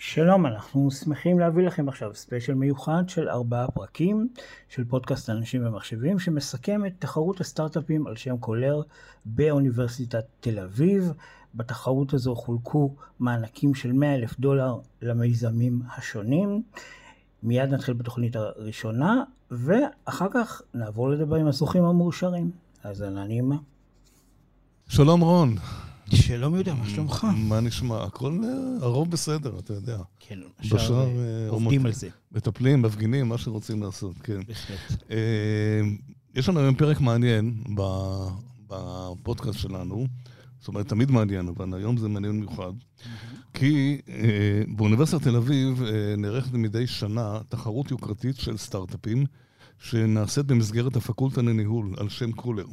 שלום, אנחנו שמחים להביא לכם עכשיו ספיישל מיוחד של ארבעה פרקים של פודקאסט אנשים ומחשבים שמסכם את תחרות הסטארט-אפים על שם קולר באוניברסיטת תל אביב. בתחרות הזו חולקו מענקים של 100 אלף דולר למיזמים השונים. מיד נתחיל בתוכנית הראשונה, ואחר כך נעבור לדבר עם הזוכים המאושרים. אז אנא נעימה. שלום רון. שלום יהודה, מה שלומך? מה נשמע? הכל, אה, הרוב בסדר, אתה יודע. כן, עכשיו אה, עובדים על זה. מטפלים, מפגינים, מה שרוצים לעשות, כן. בהחלט. אה, יש לנו היום פרק מעניין בפודקאסט שלנו. זאת אומרת, תמיד מעניין, אבל היום זה מעניין במיוחד. כי באוניברסיטת תל אביב נערכת מדי שנה תחרות יוקרתית של סטארט-אפים, שנעשית במסגרת הפקולטה לניהול על שם קולר.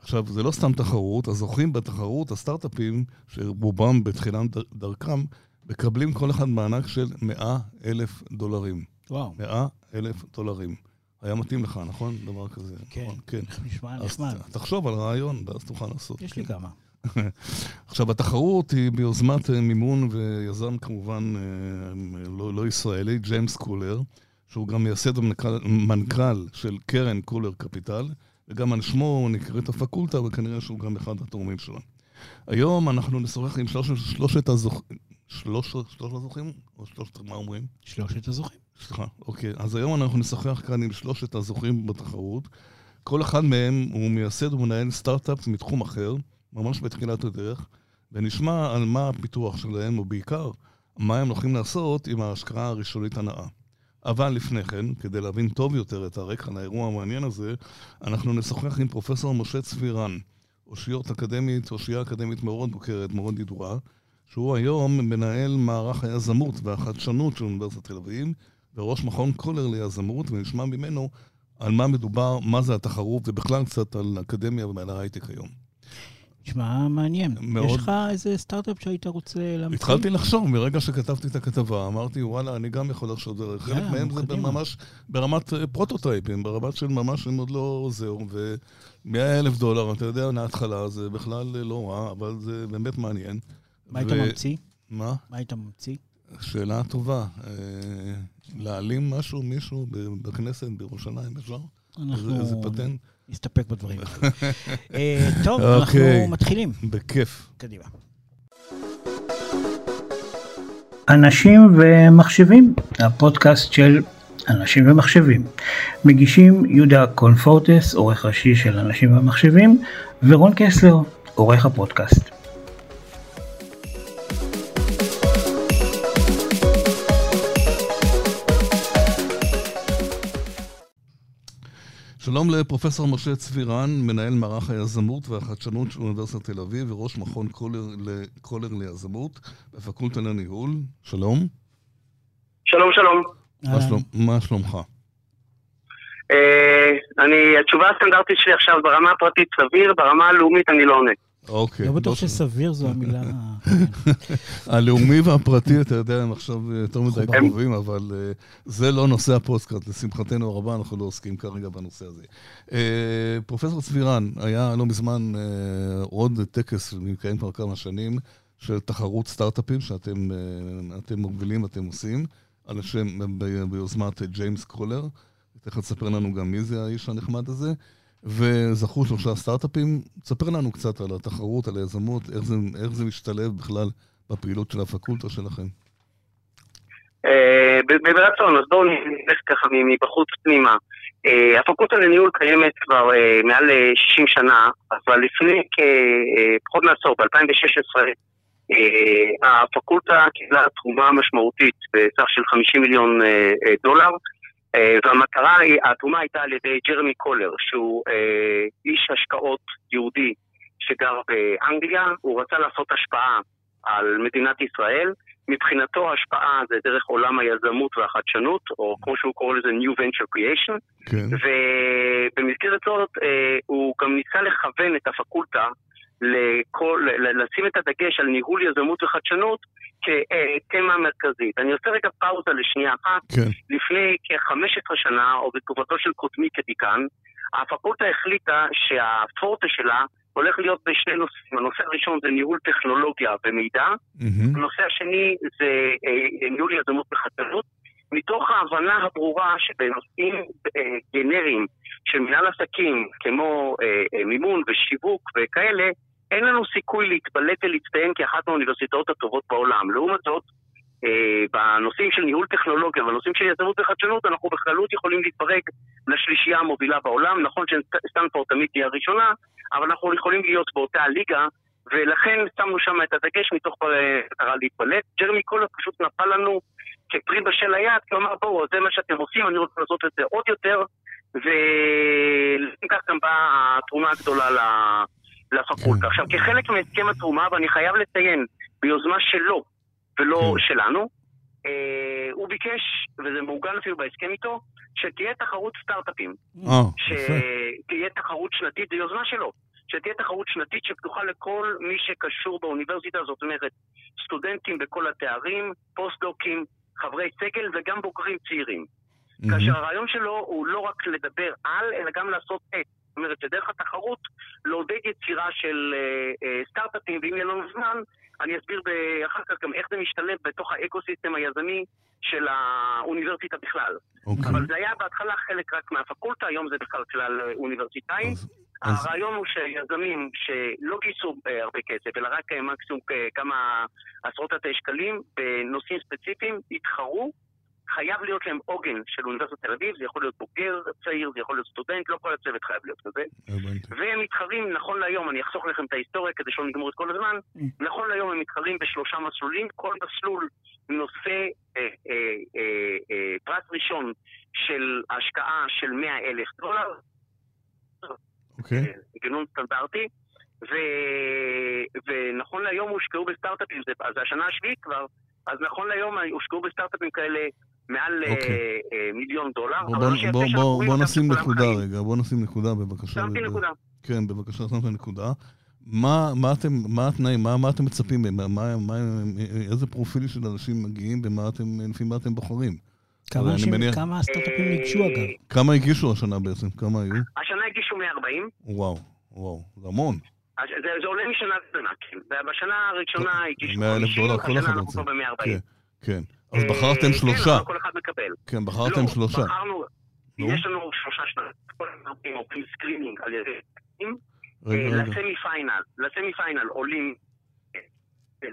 עכשיו, זה לא סתם תחרות, הזוכים בתחרות, הסטארט-אפים, שרובם בתחילת דרכם, מקבלים כל אחד מענק של 100 אלף דולרים. וואו. 100 אלף דולרים. היה מתאים לך, נכון? דבר כזה. כן, נכון? כן. נשמע נחמד. תחשוב על רעיון, ואז תוכל לעשות. יש לי כן. כמה. עכשיו, התחרות היא ביוזמת אה, מימון ויזם כמובן אה, לא, לא ישראלי, ג'יימס קולר, שהוא גם מייסד ומנכ"ל של קרן קולר קפיטל. וגם על שמו נקראת הפקולטה, וכנראה שהוא גם אחד התורמים שלה. היום אנחנו נשוחח עם שלושת, שלושת הזוכים. שלוש, שלוש הזוכים? או שלושת, מה אומרים? שלושת הזוכים. סליחה, אוקיי. אז היום אנחנו נשוחח כאן עם שלושת הזוכים בתחרות. כל אחד מהם הוא מייסד ומנהל סטארט-אפ מתחום אחר, ממש בתחילת הדרך, ונשמע על מה הפיתוח שלהם, ובעיקר, מה הם הולכים לעשות עם ההשקעה הראשונית הנאה. אבל לפני כן, כדי להבין טוב יותר את הרקע לאירוע המעניין הזה, אנחנו נשוחח עם פרופסור משה צבירן, אושיות אקדמית, אושייה אקדמית מאוד מוכרת, מאוד ידועה, שהוא היום מנהל מערך היזמות והחדשנות של אוניברסיטת תל אביב, וראש מכון קולר ליזמות, ונשמע ממנו על מה מדובר, מה זה התחרות, ובכלל קצת על אקדמיה ועל ההייטק היום. נשמע מעניין. מאוד... יש לך איזה סטארט-אפ שהיית רוצה להמציא? התחלתי לחשוב, מרגע שכתבתי את הכתבה, אמרתי, וואלה, אני גם יכול לחשוב. חלק מהם זה ממש ברמת אה, פרוטוטייפים, ברמת של ממש הם עוד לא זהו, ו-100 אלף דולר, אתה יודע, מההתחלה זה בכלל לא רע, אבל זה באמת מעניין. מה היית ממציא? מה? מה היית ממציא? שאלה טובה. אה, להעלים משהו, מישהו בכנסת בירושלים, אפשר? אנחנו... איזה פטנט? נסתפק בדברים. אה, טוב, אנחנו אוקיי. מתחילים. בכיף. קדימה. אנשים ומחשבים, הפודקאסט של אנשים ומחשבים. מגישים יהודה קונפורטס, עורך ראשי של אנשים ומחשבים, ורון קסלר, עורך הפודקאסט. שלום לפרופסור משה צבירן, מנהל מערך היזמות והחדשנות של אוניברסיטת תל אביב וראש מכון קולר, קולר ליזמות בפקולטה לניהול. שלום. שלום, שלום. מה, שלום, מה שלומך? אה, אני, התשובה הסטנדרטית שלי עכשיו ברמה הפרטית סביר, ברמה הלאומית אני לא עונה. אוקיי. לא בטוח שסביר זו המילה... הלאומי והפרטי, אתה יודע, הם עכשיו יותר מדי קרובים, אבל אה, זה לא נושא הפוסטקאט. לשמחתנו הרבה, אנחנו לא עוסקים כרגע בנושא הזה. אה, פרופסור צבירן, היה לא מזמן אה, עוד טקס, מתקיים כבר כמה שנים, של תחרות סטארט-אפים שאתם מובילים, אתם עושים, על השם, ביוזמת ג'יימס קולר. תכף תספר לנו גם מי זה האיש הנחמד הזה. וזכו שלושה סטארט-אפים. תספר לנו קצת על התחרות, על היזמות, איך זה, איך זה משתלב בכלל בפעילות של הפקולטה שלכם. אה, ברצון, אז בואו נלך ככה מבחוץ פנימה. אה, הפקולטה לניהול קיימת כבר אה, מעל 60 שנה, אבל לפני כפחות מעשור, ב-2016, הפקולטה קיבלה תרומה משמעותית בסך של 50 מיליון דולר. אה, והמטרה, התרומה הייתה על ידי ג'רמי קולר, שהוא אה, איש השקעות יהודי שגר באנגליה, הוא רצה לעשות השפעה על מדינת ישראל. מבחינתו השפעה זה דרך עולם היזמות והחדשנות, או כמו שהוא קורא לזה New Venture Creation. כן. ובמסגרת זאת אה, הוא גם ניסה לכוון את הפקולטה לכל, לשים את הדגש על ניהול יזמות וחדשנות כתמה מרכזית. אני עושה רגע פאוזה לשנייה אחת. כן. לפני כ-15 שנה, או בתקופתו של קודמי כדיקן, הפקולטה החליטה שהפורטה שלה הולך להיות בשני נושאים. הנושא הראשון זה ניהול טכנולוגיה ומידע, מהמם. הנושא השני זה אה, ניהול יזמות וחדשנות. מתוך ההבנה הברורה שבנושאים אה, גנריים של מנהל עסקים, כמו אה, אה, מימון ושיווק וכאלה, אין לנו סיכוי להתבלט ולהצטיין כאחת מהאוניברסיטאות הטובות בעולם. לעומת זאת, אה, בנושאים של ניהול טכנולוגיה ובנושאים של יזמות וחדשנות, אנחנו בכללות יכולים להתברג לשלישייה המובילה בעולם. נכון שסטנפורד תמיד תהיה הראשונה, אבל אנחנו יכולים להיות באותה ליגה, ולכן שמנו שם את הדגש מתוך אה, מטרה להתבלט. ג'רמי קולר פשוט נפל לנו כפרי בשל היד, כי הוא אמר, בואו, זה מה שאתם עושים, אני רוצה לעשות את זה עוד יותר, ולכן כך גם באה התרומה הגדולה ל- לפקולטה. כן. עכשיו, כחלק מהסכם התרומה, ואני חייב לציין, ביוזמה שלו ולא כן. שלנו, אה, הוא ביקש, וזה מעוגן אפילו בהסכם איתו, שתהיה תחרות סטארט-אפים. אה. שתהיה תחרות שנתית, זו יוזמה שלו. שתהיה תחרות שנתית שפתוחה לכל מי שקשור באוניברסיטה, זאת אומרת, סטודנטים בכל התארים, פוסט-דוקים, חברי סגל וגם בוגרים צעירים. מהמם. כאשר הרעיון שלו הוא לא רק לדבר על, אלא גם לעשות את. זאת אומרת, שדרך התחרות לעודד יצירה של אה, אה, סטארט-אפים, ואם יהיה לנו זמן, אני אסביר אחר כך גם איך זה משתלב בתוך ה ecosystem היזמי של האוניברסיטה בכלל. אוקיי. אבל זה היה בהתחלה חלק רק מהפקולטה, היום זה בכלל כלל אה, אוניברסיטאי. אז- אז- הרעיון הוא שיזמים שלא גייסו הרבה כסף, אלא רק מקסימום כמה עשרות אלפי שקלים בנושאים ספציפיים, יתחרו. חייב להיות להם עוגן של אוניברסיטת תל אביב, זה יכול להיות בוגר צעיר, זה יכול להיות סטודנט, לא כל הצוות חייב להיות כזה. והם מתחרים, נכון להיום, אני אחסוך לכם את ההיסטוריה כדי שלא נגמור את כל הזמן, Mm. נכון להיום הם מתחרים בשלושה מסלולים, כל מסלול נושא אה, אה, אה, אה, פרס ראשון של השקעה של 100 אלף דולר, אוקיי. אה, גינון סטנדרטי, ו... ונכון להיום הושקעו בסטארט-אפים, זה, זה השנה השביעית כבר, אז נכון להיום הושקעו בסטארט-אפים כאלה מעל אה, אוקיי. אה, מיליון דולר. בוא- אבל בוא- שיפה בוא- בוא- בוא נשים נקודה חיים. רגע, בוא נשים נקודה בבקשה. שמתי. נקודה. כן, בבקשה, שמת נקודה. מה, מה אתם, מה התנאים, מה, מה אתם מצפים מהם? מה, מה, איזה פרופיל של אנשים מגיעים ומה אתם, לפי מה אתם בוחרים? כמה אני אנשים, מניח- כמה סטארט-אפים אה, ניגשו אגב? כמה הגישו השנה בעצם? כמה היו? השנה הגישו 140, וואו, וואו, זה המון. זה, זה עולה משנה לשנה, כן. בשנה הראשונה הגישו 100,000 50, דולר, כל אחד השנה אנחנו. כבר ב-140. כן, כן. אז בחרתם שלושה. כן, כל אחד מקבל. כן, בחרתם לא, שלושה. בחרנו. יש לנו שלושה שניים. הזמן עושים סקרינינג על ידי... אה. לסמי פיינל, לסמי פיינל עולים, אה,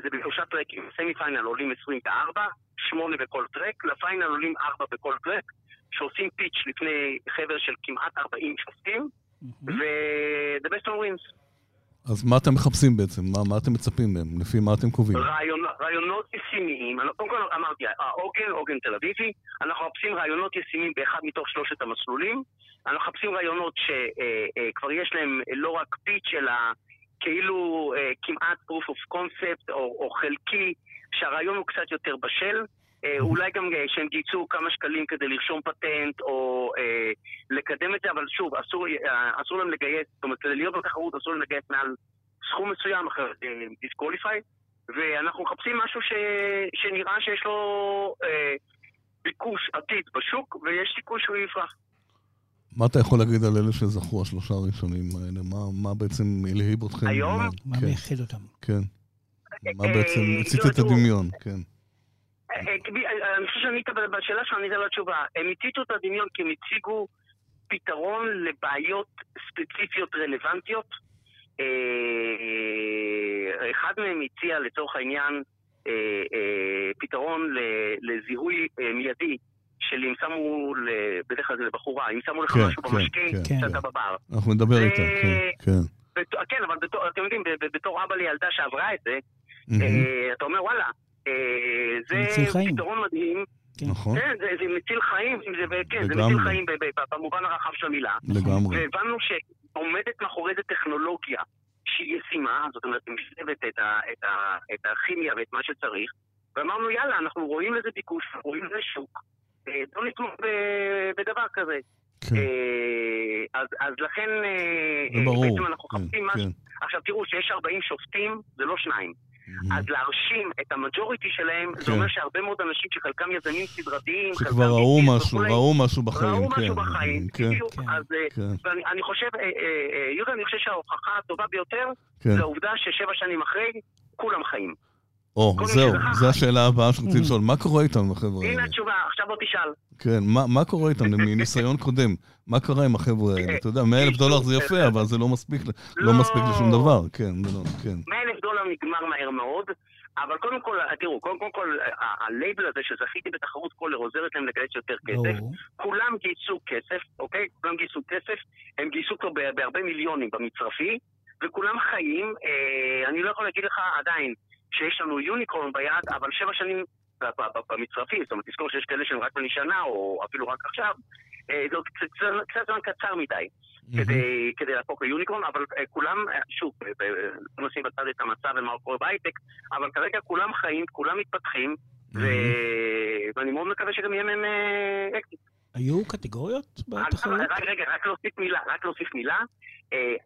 זה בשלושה טרקים, לסמי פיינל עולים 24, 8 בכל טרק, לפיינל עולים 4 בכל טרק, שעושים פיץ' לפני חבר של כמעט 40 שופטים, ו-the best one wins. אז מה אתם מחפשים בעצם? מה, מה אתם מצפים מהם? לפי מה אתם קובעים? רעיון, רעיונות ישימיים, אני- קודם כל אמרתי, העוגן, עוגן תל אביבי, אנחנו מחפשים רעיונות ישימים באחד מתוך שלושת המסלולים, אנחנו מחפשים רעיונות שכבר יש להם לא רק פיץ' אלא כאילו אה, כמעט proof of concept או, או חלקי, שהרעיון הוא קצת יותר בשל. אה, אולי גם אה, שהם גייסו כמה שקלים כדי לרשום פטנט או אה, לקדם את זה, אבל שוב, אסור, אה, אסור להם לגייס, זאת אומרת, כדי להיות בתחרות אסור להם לגייס מעל סכום מסוים, אחרת disqualify. ואנחנו מחפשים משהו ש... שנראה שיש לו אה, ביקוש עתידי בשוק, ויש סיכוי שהוא יפרח. מה אתה יכול להגיד על אלה שזכו, השלושה הראשונים האלה? מה, מה בעצם הלהיב אתכם? היום? מה- מה כן, מייחד אותם? כן. מה אה, בעצם הצית לא, את הדמיון? כן. אה, אה, כבי- אה, אני חושב שענית ב- בשאלה שלך, ענית על התשובה. הם הציתו את הדמיון כי הם הציגו פתרון לבעיות ספציפיות רלוונטיות. אה, אחד מהם הציע לצורך העניין אה, אה, פתרון לזיהוי אה, מיידי של אם שמו, בדרך כלל זה לבחורה, אם שמו לך כן, משהו כן, במשקה, כן, שאתה. בבר. אנחנו נדבר איתה, כן, כן. אבל אתם יודעים, בתור אבא לילדה שעברה את זה, אה, אתה אומר וואלה, אה, זה מציל זה. פתרון מדהים, נכון, כן, זה, זה מציל חיים, זה, כן, זה. מציל חיים במובן הרחב של המילה. לגמרי. והבנו שעומדת מאחורי זה טכנולוגיה שהיא ישימה, זאת אומרת, היא משלבת את, ה, את, ה, את הכימיה ואת מה שצריך, ואמרנו, יאללה, אנחנו רואים לזה ביקוש, רואים לזה שוק, אה, בואו נתמוך בדבר כזה. כן, אה, אז, אז לכן, אה, זה אה, ברור. בעצם אנחנו כן, מחפשים משהו. כן. עכשיו תראו, שיש 40 שופטים, זה לא שניים. אז להרשים את המג'וריטי שלהם, כן. זה אומר שהרבה מאוד אנשים שחלקם יזמים סדרתיים, שכבר חלקם ראו משהו, וכולי, ראו משהו בחיים, ראו כן. משהו בחיים, כן, בדיוק. כן. אז אה, כן, ואני אני חושב, אה, אה, אה, יהודה, אני חושב שההוכחה הטובה ביותר, כן. זה העובדה ששבע שנים אחרי, כולם חיים. או, זהו, זו. השאלה הבאה שרציתי לשאול. מה קורה איתם, החבר'ה הנה האלה? התשובה, עכשיו בוא תשאל. כן, מה, מה קורה איתם מניסיון קודם? מה קרה עם החבר'ה האלה? אתה יודע, 100 אלף דולר זה יפה, אבל זה לא מספיק, לא לא. מספיק לשום דבר. כן, זה לא, כן. 100 אלף דולר נגמר מהר מאוד, אבל קודם כל, תראו, קודם קודם כל, הלייבל הזה שזכיתי בתחרות קולר עוזרת להם לגייס יותר כסף. כולם גייסו כסף, אוקיי? כולם גייסו כסף, הם גייסו ב- בהרבה מיליונים במצרפי, וכולם חיים. אה, אני לא יכול להגיד לך עדיין שיש לנו יוניקורן ביד, אבל שבע שנים במצרפי, זאת אומרת, תזכור שיש כאלה שהם רק בני שנה, או אפילו רק עכשיו, אה, זה קצת זמן קצר מדי. כדי, כדי להפוך ליוניקורן, אבל אה, כולם, אה, שוב, אה, לא נשים בצד את המצב ומה קורה בהייטק, אבל כרגע כולם חיים, כולם מתפתחים, ו... ואני מאוד מקווה שגם יהיה מהם אקזיט. היו קטגוריות בתחרות? רק רגע, רק להוסיף מילה, רק להוסיף מילה.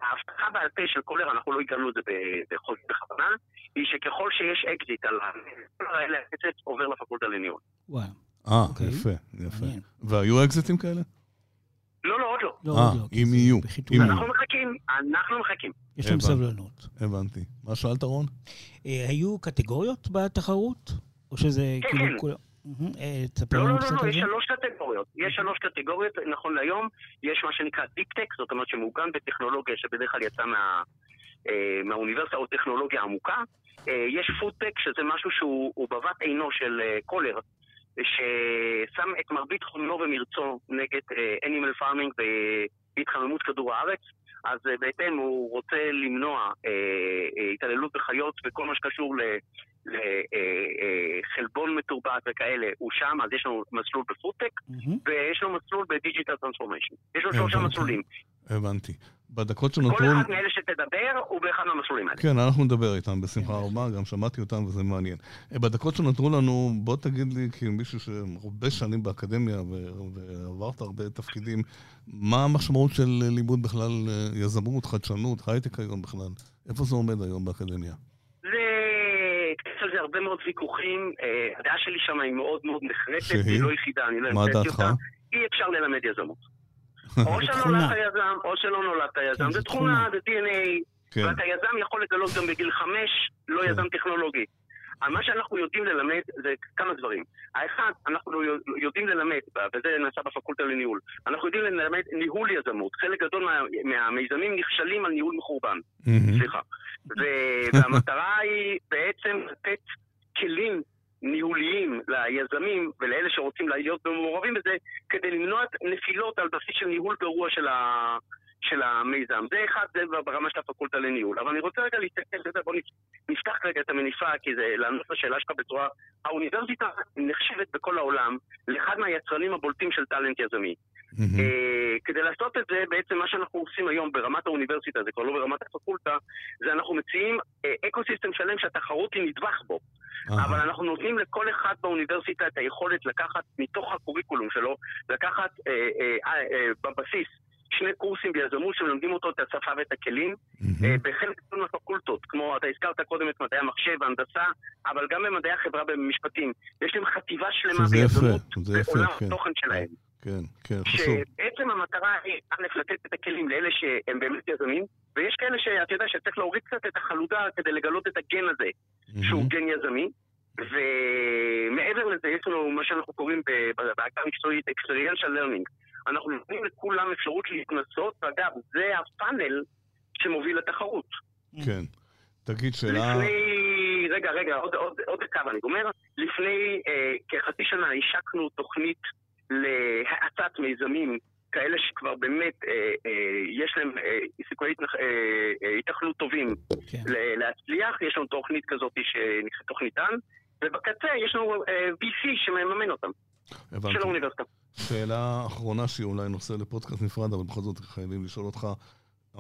ההבטחה בעל פה של קולר, אנחנו לא הגענו את זה ב- בחוזה בכוונה, היא שככל שיש אקזיט על האלה, האקזיט עובר לפקולטה לניהול. וואו. אה, אוקיי. יפה, יפה. והיו אקזיטים כאלה? לא, לא, עוד לא. לא, אה, עוד לא, אם יהיו, אנחנו מחכים, אנחנו מחכים. יש להם. סבלנות. הבנתי. מה שאלת, רון? אה, היו קטגוריות בתחרות? או שזה כן, כאילו כן. כולם... אה, תספר לא, לא, לא, לא, יש. שלוש קטגוריות. יש שלוש קטגוריות, נכון להיום, יש מה שנקרא deep tech, זאת אומרת שמעוגן בטכנולוגיה שבדרך כלל יצא מה, אה, מהאוניברסיטה או טכנולוגיה עמוקה. יש food tech, שזה משהו שהוא הוא בבת עינו של קולר, ששם את מרבית הונו ומרצו נגד animal farming והתחממות כדור הארץ. אז אה, בהתאם הוא רוצה למנוע אה, אה, התעללות בחיות וכל מה שקשור. לחלבון מתורבת וכאלה, הוא שם, אז יש לנו מסלול ב food tech, מהמם. ויש לו מסלול ב digital transformation. יש לו שלושה. מסלולים. הבנתי. בדקות כל שנותרו... אחד מאלה שתדבר הוא באחד מהמסלולים האלה. כן, אנחנו נדבר איתם בשמחה רבה, גם שמעתי אותם וזה מעניין. אה, בדקות שנותרו לנו, בוא תגיד לי, כמישהו שהרבה שנים באקדמיה ועברת הרבה תפקידים, מה המשמעות של לימוד בכלל אה, יזמות, חדשנות, הייטק היום בכלל? איפה זה עומד היום באקדמיה? זה... יש על זה הרבה מאוד ויכוחים, אה, הדעה שלי שם היא מאוד מאוד שהיא? היא לא יחידה, אני לא מה המצאתי? אותה. אי אפשר ללמד יזמות. או שנולדת תכונה. יזם, או שלא נולדת יזם. כן, זה תכונה. זה DNA, כן, ואתה יזם יכול לגלות גם בגיל חמש, לא כן. יזם טכנולוגי. מה שאנחנו יודעים ללמד זה כמה דברים. האחד, אנחנו יודעים ללמד, וזה נעשה בפקולטה לניהול, אנחנו יודעים ללמד ניהול יזמות. חלק גדול מה, מהמיזמים נכשלים על ניהול מחורבן. מהמם. סליחה. ו- והמטרה היא בעצם לתת כלים ניהוליים ליזמים ולאלה שרוצים להיות מעורבים בזה, כדי למנוע נפילות על בסיס של ניהול גרוע של, ה... של המיזם. זה אחד, זה ברמה של הפקולטה לניהול. אבל אני רוצה רגע להסתכל, אתה יודע, בוא נפתח רגע את המניפה, כי זה לענות לשאלה שלך בצורה... האוניברסיטה נחשבת בכל העולם לאחד מהיצרנים הבולטים של talent יזמי. מהמם. אה, כדי לעשות את זה, בעצם מה שאנחנו עושים היום ברמת האוניברסיטה, זה כבר לא ברמת הפקולטה, זה אנחנו מציעים אה, ecosystem שלם שהתחרות היא נדבך בו. אהה. אבל אנחנו נותנים לכל אחד באוניברסיטה את היכולת לקחת מתוך ה curriculum שלו, לקחת אה, אה, אה, אה, בבסיס שני קורסים ביזמות שמלמדים אותו את השפה ואת הכלים. אה, בחלק מהפקולטות, כמו אתה הזכרת קודם את מדעי המחשב, ההנדסה, אבל גם במדעי החברה ובמשפטים. יש להם חטיבה שלמה ביזמות בעולם כן. התוכן שלהם. כן, כן, חשוב. שבעצם המטרה היא, א', לתת את הכלים לאלה שהם באמת יזמים, ויש כאלה שאתה יודע שצריך להוריד קצת את החלודה כדי לגלות את הגן הזה, שהוא מהמם. גן יזמי. ומעבר לזה, יש לנו מה שאנחנו קוראים ב- ב- בהגה המקצועית experiential learning. אנחנו נותנים לכולם אפשרות להתנסות, ואגב, זה הפאנל שמוביל לתחרות. כן. תגיד, שאלה... לפני... רגע, רגע, עוד, עוד, עוד דקה ואני גומר. לפני אה, כחצי שנה השקנו תוכנית להאצת מיזמים כאלה שכבר באמת אה, אה, יש להם אה, סיכויי אה, אה, היתכנות טובים כן. להצליח. יש לנו תוכנית כזאת שנקראת תוכנית דן, ובקצה יש לנו אה, VC שמממן אותם, הבנתי. של האוניברסיטה. שאלה אחרונה שהיא אולי נושא לפודקאסט נפרד, אבל בכל זאת חייבים לשאול אותך.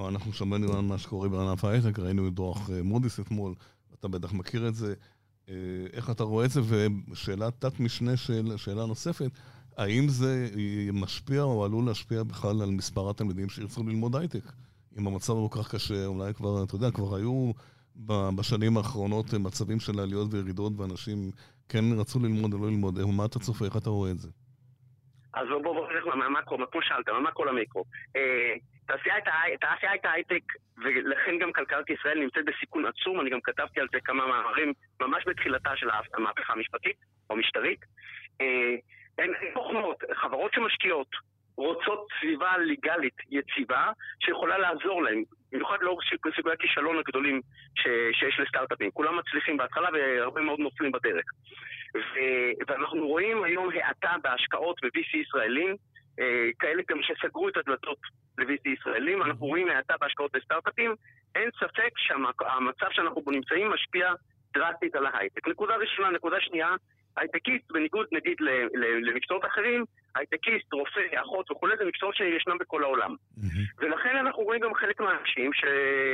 אנחנו שמענו על מה שקורה בענף ההייטק, ראינו את דוח מודי'ס אתמול, אתה בטח מכיר את זה. איך אתה רואה את זה? ושאלת תת משנה, של, שאלה נוספת, האם זה משפיע או עלול להשפיע בכלל על מספר התלמידים שירצו ללמוד הייטק? אם המצב הוא כל כך קשה, אולי כבר, אתה יודע, כבר היו בשנים האחרונות מצבים של עליות וירידות, ואנשים כן רצו ללמוד או לא ללמוד? מה אתה צופה? איך אתה רואה את זה? אז בואו בוא, בוא מהמקרו, כמו שאלת, מהמקרו למיקרו. אה, תעשיית ההייטק, ולכן גם כלכלת ישראל נמצאת בסיכון עצום, אני גם כתבתי על זה כמה מאמרים ממש בתחילתה של המהפכה המשפטית או המשטרית. הן תוכנות, חברות שמשקיעות, רוצות סביבה ליגלית יציבה שיכולה לעזור להם, במיוחד לאור סיכויי הכישלון הגדולים ש, שיש לסטארט-אפים. כולם מצליחים בהתחלה והרבה מאוד נופלים בדרך. ו, ואנחנו רואים היום האטה בהשקעות ב-VC ישראלים, אה, כאלה גם שסגרו את הדלתות ל-VC ישראלים, אנחנו רואים האטה בהשקעות בסטארט-אפים, אין ספק שהמצב שאנחנו בו נמצאים משפיע דרסטית על ההייטק. נקודה ראשונה, נקודה שנייה, הייטקיסט, בניגוד נגיד למקצועות אחרים, הייטקיסט, רופא, אחות וכולי, זה מקצועות שישנם בכל העולם. Mm-hmm. ולכן אנחנו רואים גם חלק מהאנשים ש...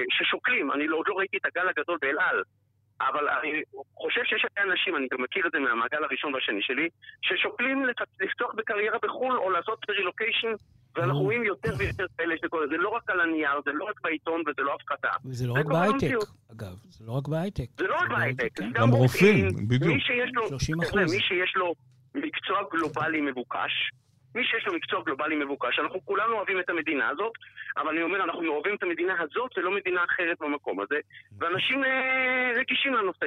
ששוקלים, אני לא, עוד לא ראיתי את הגל הגדול באל על, אבל אני חושב שיש הרבה אנשים, אני גם מכיר את זה מהמעגל הראשון והשני שלי, ששוקלים לפתוח בקריירה בחו"ל או לעשות רילוקיישן ואנחנו רואים יותר ויותר כאלה שקורה, זה לא רק על הנייר, זה לא רק בעיתון וזה לא הפחתה. וזה לא רק בהייטק, אגב, זה לא רק בהייטק. זה לא רק בהייטק, כן. גם רופאים, בדיוק. מי שיש לו מקצוע גלובלי מבוקש, מי שיש לו מקצוע גלובלי מבוקש, אנחנו כולנו אוהבים את המדינה הזאת, אבל אני אומר, אנחנו אוהבים את המדינה הזאת ולא מדינה אחרת במקום הזה, ואנשים אה, רגישים לנושא.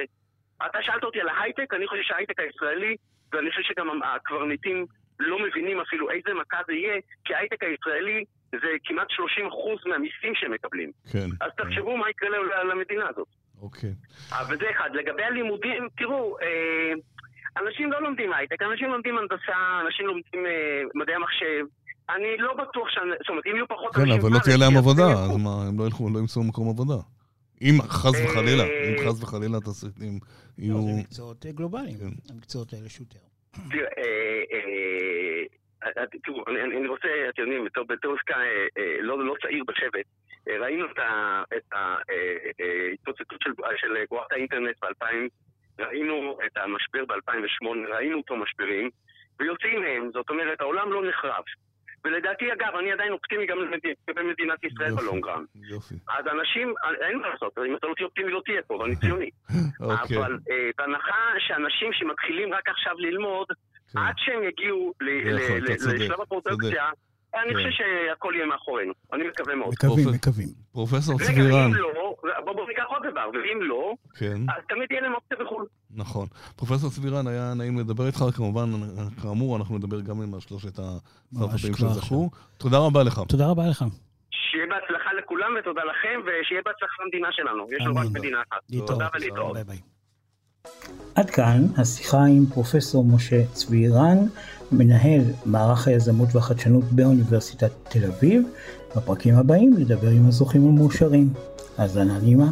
אתה שאלת אותי על ההייטק, אני חושב שההייטק הישראלי, ואני חושב שגם הקברניטים לא מבינים אפילו איזה מכה זה יהיה, כי ההייטק הישראלי זה כמעט 30% מהמיסים שהם מקבלים. כן. אז תחשבו מה יקרה למדינה הזאת. אוקיי. אבל זה אחד. לגבי הלימודים, תראו, אה, אנשים לא לומדים הייטק, אנשים לומדים הנדסה, אנשים לומדים אה, מדעי המחשב. אני לא בטוח ש... זאת אומרת, אם יהיו פחות כן, אבל לא תהיה להם עבודה, אז מה, הם לא ילכו, לא ימצאו מקום עבודה. אם חס וחלילה, אם אה, חס וחלילה תסריטים יהיו... לא, זה מקצועות גלובליים, כן. המקצועות האלה שוטר. תראו, אני רוצה, אתם יודעים, בתור עסקה לא, לא צעיר בשבט, ראינו את ההתפוצצות של גרועת האינטרנט ב-2000, ראינו את המשבר ב-2008, ראינו אותו משברים, ויוצאים מהם, זאת אומרת, העולם לא נחרב. ולדעתי, אגב, אני עדיין אופטימי גם לגבי מדינת ישראל בלונגרם. יופי. אז אנשים, אין מה לעשות, אם אתה לא תהיה אופטימי לא תהיה פה, ואני ציוני. אוקיי. אבל בהנחה שאנשים שמתחילים רק עכשיו ללמוד, כן. עד שהם יגיעו לשלב הפרוטקציה, אני חושב כן. שהכל יהיה מאחורינו, אני מקווה מאוד. מקווים, מקווים. פרופסור צבירן. לא, בואו ניקח עוד דבר, ואם לא, כן. אז תמיד יהיה להם אופציה בחו"ל. נכון. פרופסור צבירן, היה נעים לדבר איתך, כמובן, כאמור, אנחנו נדבר גם עם שלושת הסטארט-אפים שזכו. תודה רבה לך. תודה רבה לך. שיהיה בהצלחה לכולם ותודה לכם, ושיהיה בהצלחה למדינה שלנו. יש לנו רק מדינה אחת. תודה ולהתראות. עד כאן השיחה עם פרופסור משה צבירן, מנהל מערך היזמות והחדשנות באוניברסיטת תל אביב. בפרקים הבאים נדבר עם הזוכים המאושרים. האזנה נעימה.